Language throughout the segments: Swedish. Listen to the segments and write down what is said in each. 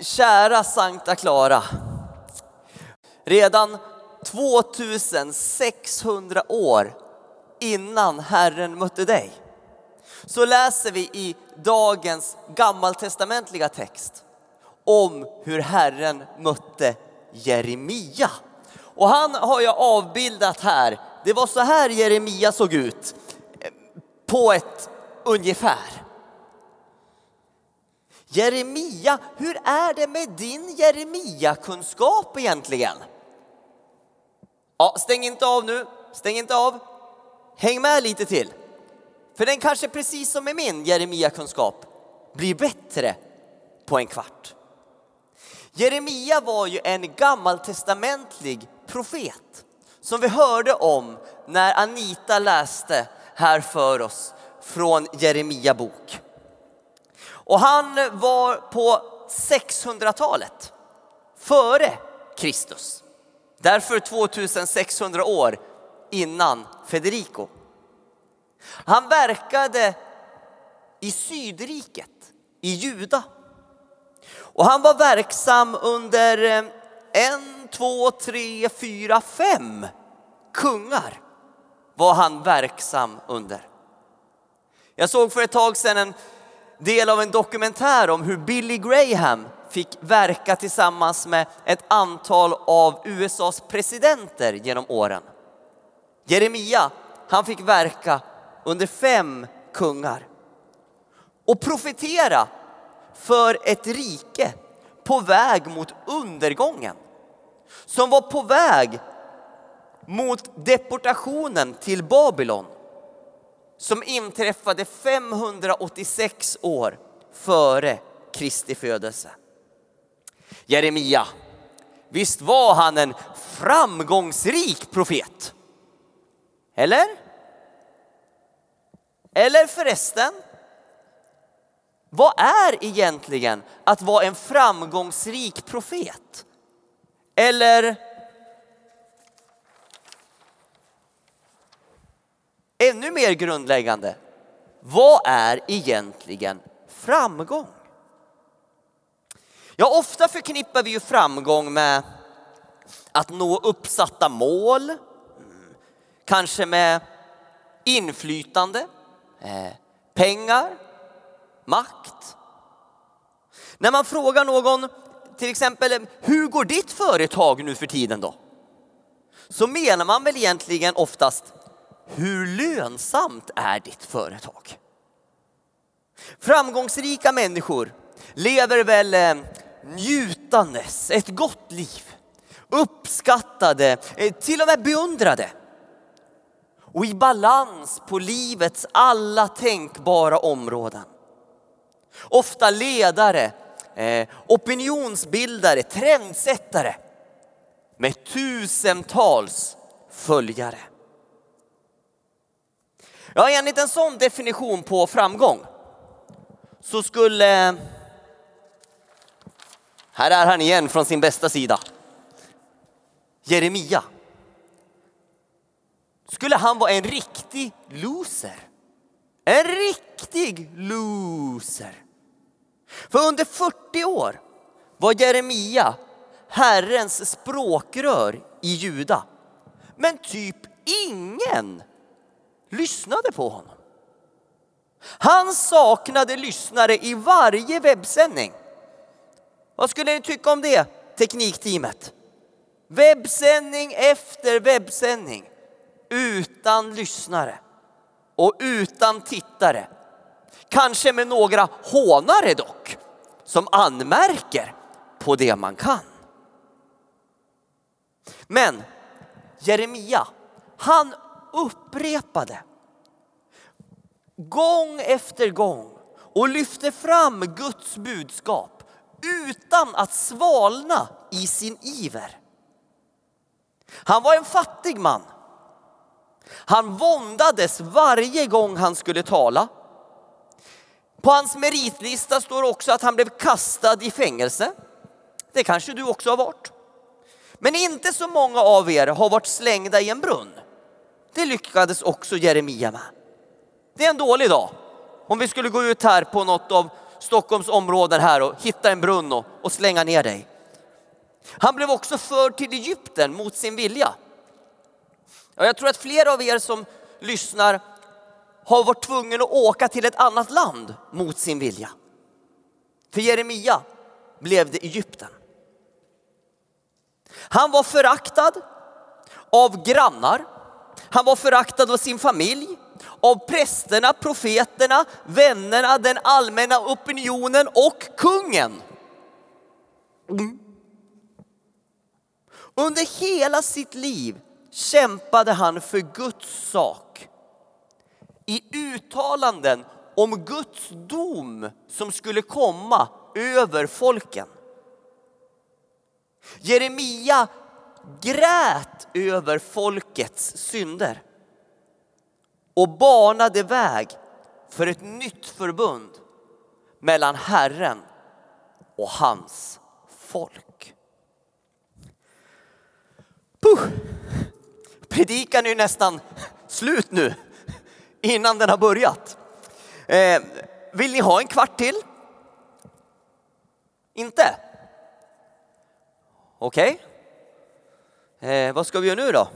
kära Sankta Clara. Redan 2600 år innan Herren mötte dig så läser vi i dagens gammaltestamentliga text om hur Herren mötte Jeremia. Och han har jag avbildat här. Det var så här Jeremia såg ut eh, på ett ungefär. Jeremia, hur är det med din Jeremia-kunskap egentligen? Ja, stäng inte av nu, stäng inte av. Häng med lite till. För den kanske precis som med min Jeremia-kunskap blir bättre på en kvart. Jeremia var ju en gammaltestamentlig profet som vi hörde om när Anita läste här för oss från Jeremia bok. Och han var på 600-talet, före Kristus. Därför 2600 år innan Federico. Han verkade i Sydriket, i Juda. Och han var verksam under eh, en, två, tre, fyra, fem kungar var han verksam under. Jag såg för ett tag sedan en del av en dokumentär om hur Billy Graham fick verka tillsammans med ett antal av USAs presidenter genom åren. Jeremia, han fick verka under fem kungar och profetera för ett rike på väg mot undergången. Som var på väg mot deportationen till Babylon som inträffade 586 år före Kristi födelse. Jeremia, visst var han en framgångsrik profet? Eller? Eller förresten, vad är egentligen att vara en framgångsrik profet? Eller ännu mer grundläggande, vad är egentligen framgång? Ja, ofta förknippar vi ju framgång med att nå uppsatta mål, mm, kanske med inflytande, eh, pengar, makt. När man frågar någon till exempel, hur går ditt företag nu för tiden då? Så menar man väl egentligen oftast, hur lönsamt är ditt företag? Framgångsrika människor lever väl eh, njutandes, ett gott liv, uppskattade, eh, till och med beundrade och i balans på livets alla tänkbara områden. Ofta ledare, eh, opinionsbildare, trendsättare med tusentals följare. Ja, enligt en sån definition på framgång så skulle... Här är han igen från sin bästa sida. Jeremia. Skulle han vara en riktig loser? En riktig loser. För under 40 år var Jeremia Herrens språkrör i Juda. Men typ ingen lyssnade på honom. Han saknade lyssnare i varje webbsändning. Vad skulle ni tycka om det, teknikteamet? Webbsändning efter webbsändning utan lyssnare och utan tittare. Kanske med några hånare dock, som anmärker på det man kan. Men Jeremia, han upprepade gång efter gång och lyfte fram Guds budskap utan att svalna i sin iver. Han var en fattig man. Han våndades varje gång han skulle tala. På hans meritlista står också att han blev kastad i fängelse. Det kanske du också har varit. Men inte så många av er har varit slängda i en brunn. Det lyckades också Jeremia med. Det är en dålig dag om vi skulle gå ut här på något av Stockholms områden här och hitta en brunn och, och slänga ner dig. Han blev också förd till Egypten mot sin vilja. Jag tror att flera av er som lyssnar har varit tvungen att åka till ett annat land mot sin vilja. För Jeremia blev det Egypten. Han var föraktad av grannar. Han var föraktad av sin familj, av prästerna, profeterna, vännerna, den allmänna opinionen och kungen. Under hela sitt liv kämpade han för Guds sak. I uttalanden om Guds dom som skulle komma över folken. Jeremia grät över folkets synder och banade väg för ett nytt förbund mellan Herren och hans folk. Puh. Predikan är ju nästan slut nu innan den har börjat. Eh, vill ni ha en kvart till? Inte? Okej. Okay. Eh, vad ska vi göra nu då?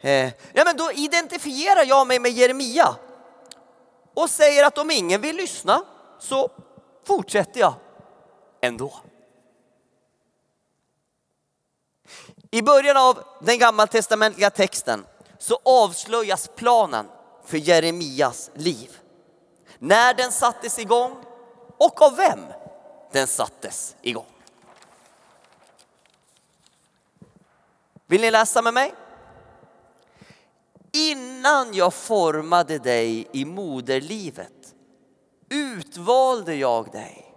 Eh, ja, men då identifierar jag mig med Jeremia och säger att om ingen vill lyssna så fortsätter jag ändå. I början av den gammaltestamentliga texten så avslöjas planen för Jeremias liv. När den sattes igång och av vem den sattes igång. Vill ni läsa med mig? Innan jag formade dig i moderlivet utvalde jag dig.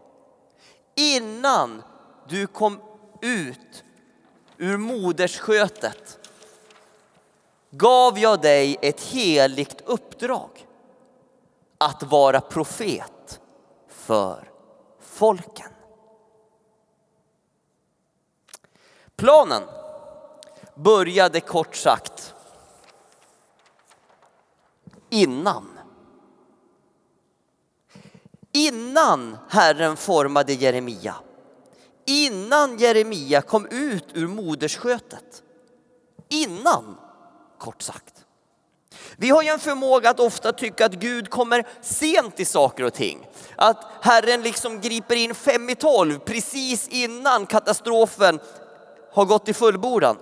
Innan du kom ut ur modersskötet gav jag dig ett heligt uppdrag att vara profet för folken. Planen började kort sagt innan. Innan Herren formade Jeremia, innan Jeremia kom ut ur modersskötet, innan kort sagt. Vi har ju en förmåga att ofta tycka att Gud kommer sent i saker och ting. Att Herren liksom griper in fem i tolv precis innan katastrofen har gått i fullbordan.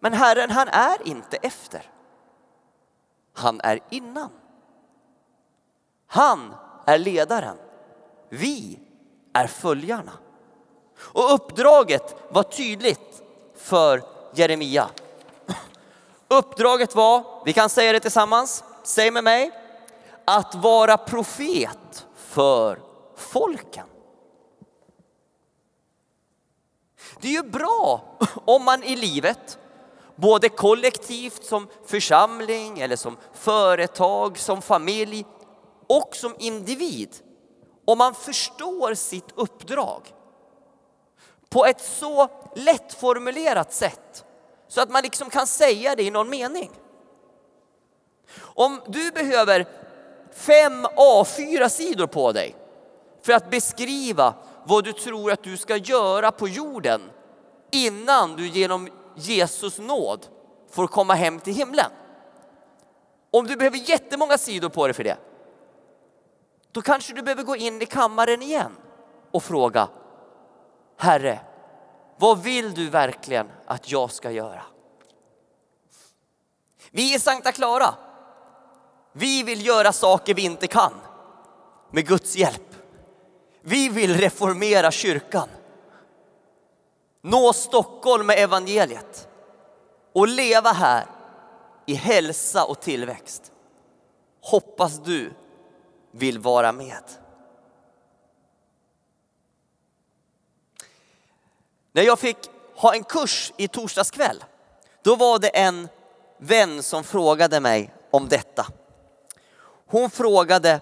Men Herren han är inte efter. Han är innan. Han är ledaren. Vi är följarna. Och uppdraget var tydligt för Jeremia. Uppdraget var, vi kan säga det tillsammans, säg med mig, att vara profet för folken. Det är ju bra om man i livet, både kollektivt som församling eller som företag, som familj och som individ, om man förstår sitt uppdrag på ett så lättformulerat sätt så att man liksom kan säga det i någon mening. Om du behöver fem A4-sidor på dig för att beskriva vad du tror att du ska göra på jorden innan du genom Jesus nåd får komma hem till himlen. Om du behöver jättemånga sidor på dig för det, då kanske du behöver gå in i kammaren igen och fråga Herre, vad vill du verkligen att jag ska göra? Vi i Sankta Clara, vi vill göra saker vi inte kan med Guds hjälp. Vi vill reformera kyrkan. Nå Stockholm med evangeliet och leva här i hälsa och tillväxt. Hoppas du vill vara med. När jag fick ha en kurs i torsdags kväll, då var det en vän som frågade mig om detta. Hon frågade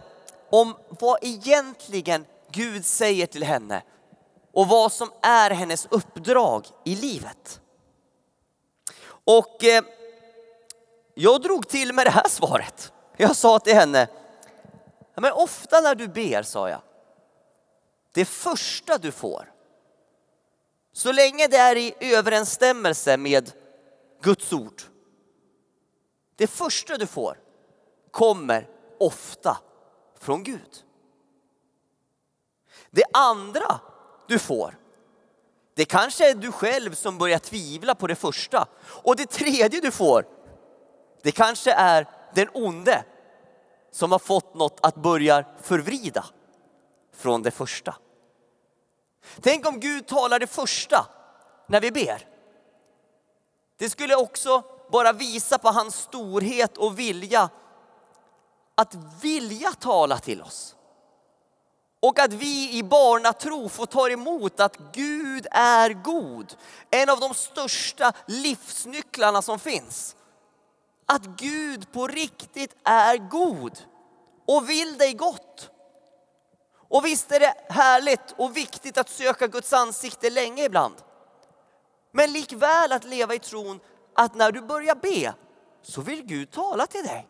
om vad egentligen Gud säger till henne och vad som är hennes uppdrag i livet. Och eh, jag drog till med det här svaret. Jag sa till henne, men ofta när du ber, sa jag, det första du får, så länge det är i överensstämmelse med Guds ord, det första du får kommer ofta från Gud. Det andra du får, det kanske är du själv som börjar tvivla på det första. Och det tredje du får, det kanske är den onde som har fått något att börja förvrida från det första. Tänk om Gud talar det första när vi ber. Det skulle också bara visa på hans storhet och vilja att vilja tala till oss. Och att vi i barnatro får ta emot att Gud är god. En av de största livsnycklarna som finns. Att Gud på riktigt är god och vill dig gott. Och visst är det härligt och viktigt att söka Guds ansikte länge ibland. Men likväl att leva i tron att när du börjar be så vill Gud tala till dig.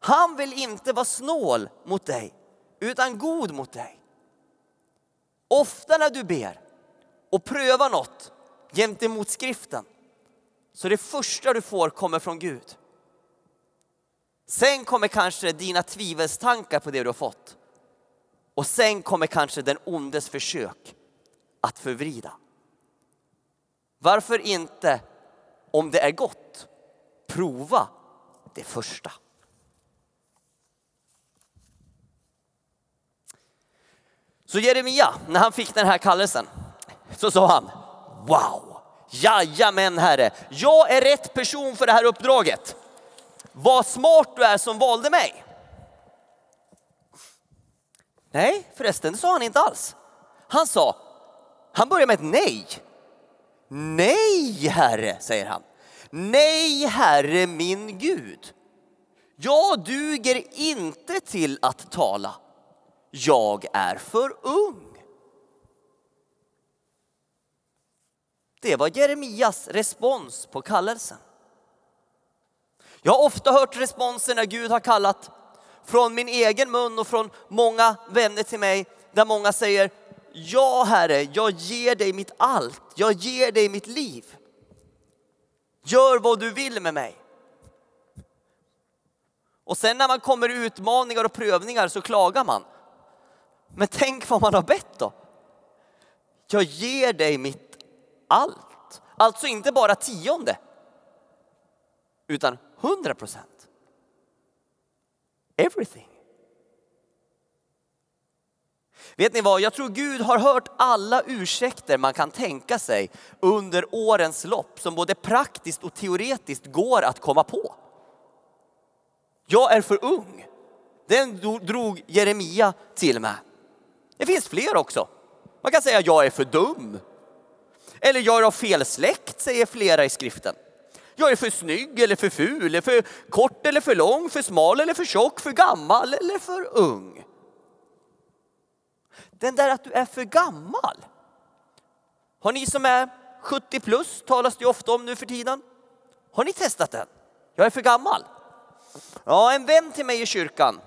Han vill inte vara snål mot dig utan god mot dig. Ofta när du ber och prövar något gentemot skriften så det första du får kommer från Gud. Sen kommer kanske dina tvivelstankar på det du har fått. Och sen kommer kanske den ondes försök att förvrida. Varför inte, om det är gott, prova det första? Så Jeremia, när han fick den här kallelsen, så sa han Wow, jajamän herre, jag är rätt person för det här uppdraget. Vad smart du är som valde mig. Nej, förresten, det sa han inte alls. Han sa, han börjar med ett nej. Nej, herre, säger han. Nej, herre min Gud. Jag duger inte till att tala jag är för ung. Det var Jeremias respons på kallelsen. Jag har ofta hört responsen när Gud har kallat från min egen mun och från många vänner till mig där många säger Ja Herre, jag ger dig mitt allt. Jag ger dig mitt liv. Gör vad du vill med mig. Och sen när man kommer i utmaningar och prövningar så klagar man. Men tänk vad man har bett då. Jag ger dig mitt allt. Alltså inte bara tionde, utan hundra procent. Everything. Vet ni vad, jag tror Gud har hört alla ursäkter man kan tänka sig under årens lopp som både praktiskt och teoretiskt går att komma på. Jag är för ung. Den drog Jeremia till med. Det finns fler också. Man kan säga jag är för dum. Eller jag är av fel släkt, säger flera i skriften. Jag är för snygg eller för ful, för kort eller för lång, för smal eller för tjock, för gammal eller för ung. Den där att du är för gammal. Har ni som är 70 plus, talas det ofta om nu för tiden. Har ni testat den? Jag är för gammal. Ja, en vän till mig i kyrkan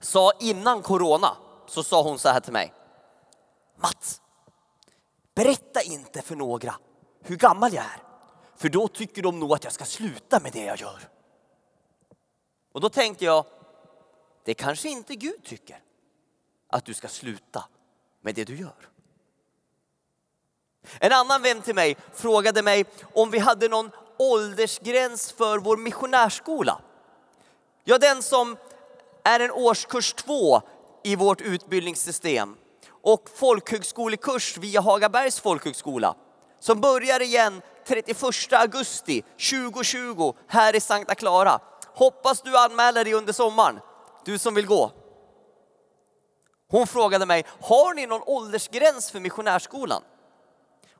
sa innan corona så sa hon så här till mig. Mats, berätta inte för några hur gammal jag är. För då tycker de nog att jag ska sluta med det jag gör. Och då tänkte jag, det kanske inte Gud tycker. Att du ska sluta med det du gör. En annan vän till mig frågade mig om vi hade någon åldersgräns för vår missionärskola. Ja, den som är en årskurs två i vårt utbildningssystem och folkhögskolekurs via Hagabergs folkhögskola som börjar igen 31 augusti 2020 här i Sankta Clara. Hoppas du anmäler dig under sommaren, du som vill gå. Hon frågade mig, har ni någon åldersgräns för missionärskolan?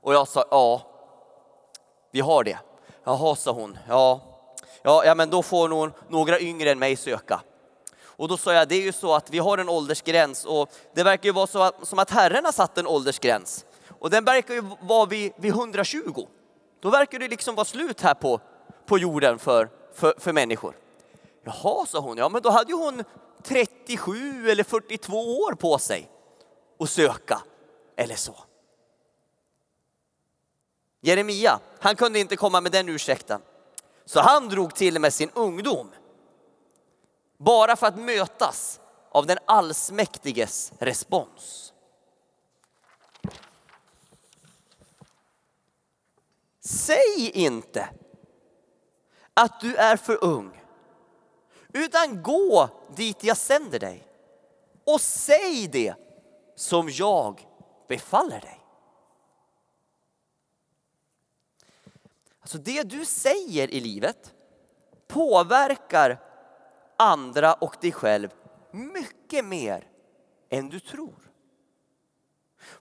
Och jag sa, ja, vi har det. Jaha, sa hon, ja, ja, ja men då får nog några yngre än mig söka. Och då sa jag, det är ju så att vi har en åldersgräns och det verkar ju vara så att, som att Herren har satt en åldersgräns. Och den verkar ju vara vid, vid 120. Då verkar det liksom vara slut här på, på jorden för, för, för människor. Jaha, sa hon, ja men då hade ju hon 37 eller 42 år på sig att söka eller så. Jeremia, han kunde inte komma med den ursäkten. Så han drog till med sin ungdom. Bara för att mötas av den allsmäktiges respons. Säg inte att du är för ung, utan gå dit jag sänder dig och säg det som jag befaller dig. Alltså det du säger i livet påverkar andra och dig själv mycket mer än du tror.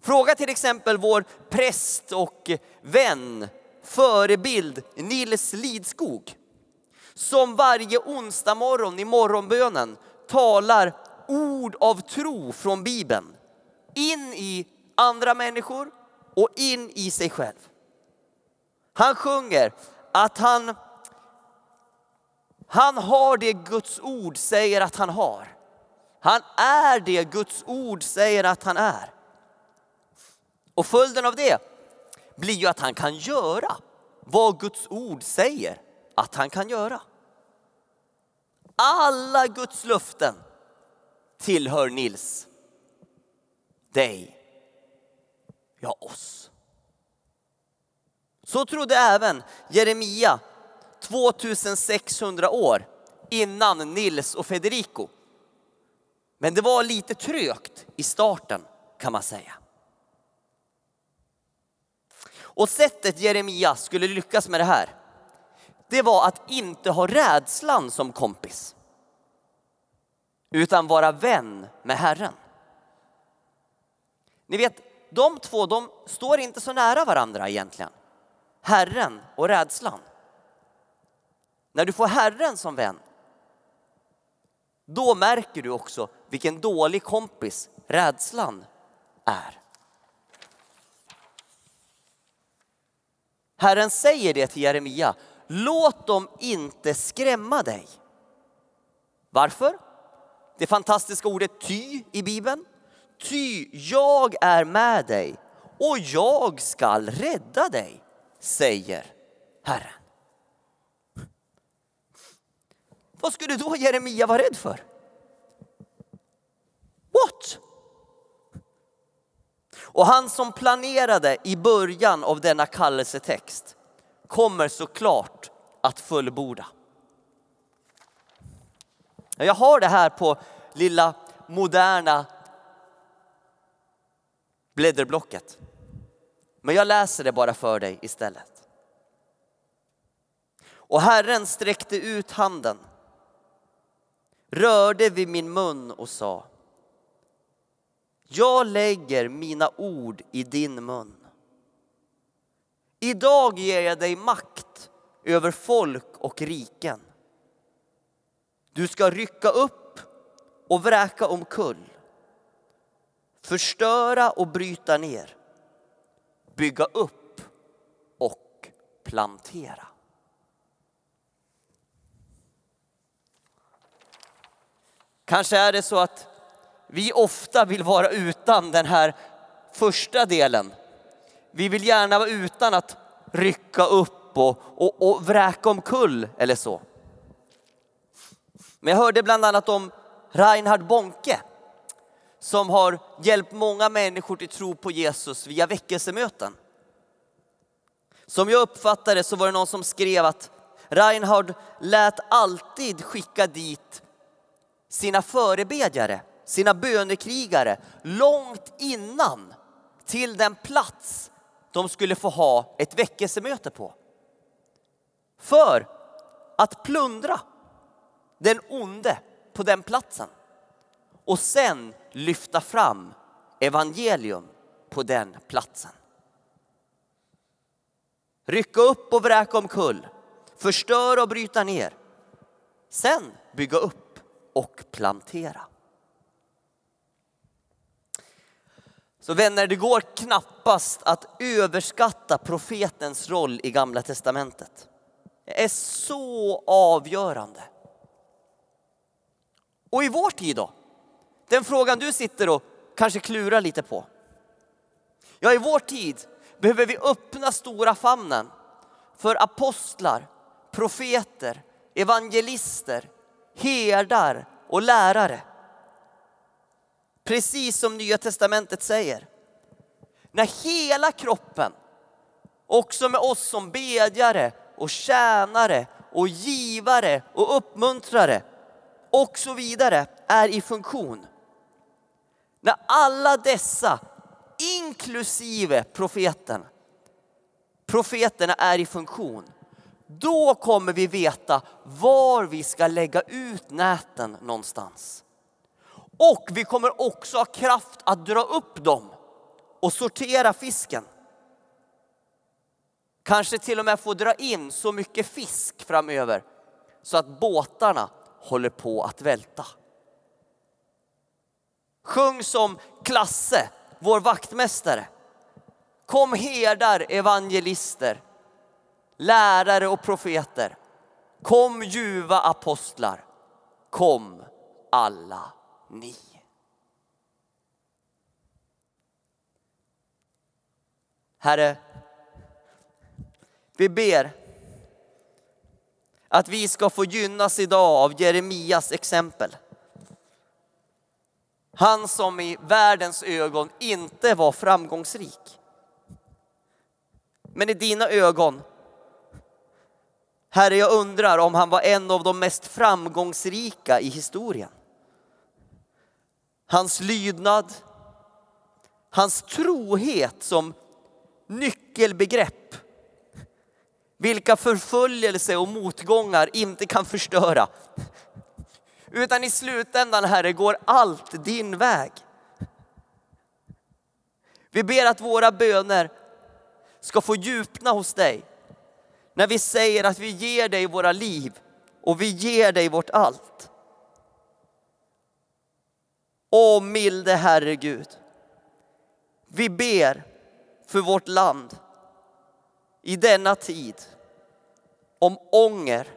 Fråga till exempel vår präst och vän, förebild Nils Lidskog som varje onsdag morgon i morgonbönen talar ord av tro från Bibeln in i andra människor och in i sig själv. Han sjunger att han, han har det Guds ord säger att han har. Han är det Guds ord säger att han är. Och följden av det blir ju att han kan göra vad Guds ord säger att han kan göra. Alla Guds löften tillhör Nils, dig, ja oss. Så trodde även Jeremia 2600 år innan Nils och Federico. Men det var lite trögt i starten kan man säga. Och sättet Jeremia skulle lyckas med det här, det var att inte ha rädslan som kompis. Utan vara vän med Herren. Ni vet, de två de står inte så nära varandra egentligen. Herren och rädslan. När du får Herren som vän, då märker du också vilken dålig kompis rädslan är. Herren säger det till Jeremia, låt dem inte skrämma dig. Varför? Det fantastiska ordet ty i Bibeln. Ty jag är med dig och jag skall rädda dig, säger Herren. Vad skulle då Jeremia vara rädd för? What? Och han som planerade i början av denna kallelsetext kommer såklart att fullborda. Jag har det här på lilla moderna blädderblocket. Men jag läser det bara för dig istället. Och Herren sträckte ut handen, rörde vid min mun och sa Jag lägger mina ord i din mun. Idag ger jag dig makt över folk och riken. Du ska rycka upp och vräka omkull, förstöra och bryta ner, bygga upp och plantera. Kanske är det så att vi ofta vill vara utan den här första delen. Vi vill gärna vara utan att rycka upp och, och, och vräka omkull eller så. Men jag hörde bland annat om Reinhard Bonke som har hjälpt många människor till tro på Jesus via väckelsemöten. Som jag uppfattade så var det någon som skrev att Reinhard lät alltid skicka dit sina förebedjare, sina bönekrigare långt innan till den plats de skulle få ha ett väckelsemöte på. För att plundra den onde på den platsen och sen lyfta fram evangelium på den platsen. Rycka upp och vräka omkull, förstöra och bryta ner. Sen bygga upp och plantera. Så vänner, det går knappast att överskatta profetens roll i Gamla Testamentet. Det är så avgörande. Och i vår tid då? Den frågan du sitter och kanske klurar lite på. Ja, i vår tid behöver vi öppna stora famnen för apostlar, profeter, evangelister, herdar och lärare. Precis som Nya Testamentet säger. När hela kroppen, också med oss som bedjare och tjänare och givare och uppmuntrare och så vidare är i funktion. När alla dessa, inklusive profeten, profeterna är i funktion, då kommer vi veta var vi ska lägga ut näten någonstans. Och vi kommer också ha kraft att dra upp dem och sortera fisken. Kanske till och med få dra in så mycket fisk framöver så att båtarna håller på att välta. Sjung som Klasse, vår vaktmästare. Kom herdar, evangelister, lärare och profeter. Kom ljuva apostlar. Kom alla ni. Herre, vi ber att vi ska få gynnas idag av Jeremias exempel. Han som i världens ögon inte var framgångsrik. Men i dina ögon, Herre, jag undrar om han var en av de mest framgångsrika i historien. Hans lydnad, hans trohet som nyckelbegrepp. Vilka förföljelse och motgångar inte kan förstöra. Utan i slutändan, Herre, går allt din väg. Vi ber att våra böner ska få djupna hos dig. När vi säger att vi ger dig våra liv och vi ger dig vårt allt. Åh milde Herre Gud. Vi ber för vårt land i denna tid om ånger,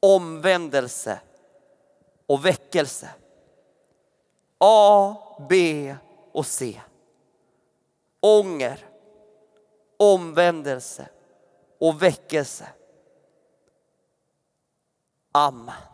omvändelse och väckelse. A, B och C. Ånger, omvändelse och väckelse. Amen.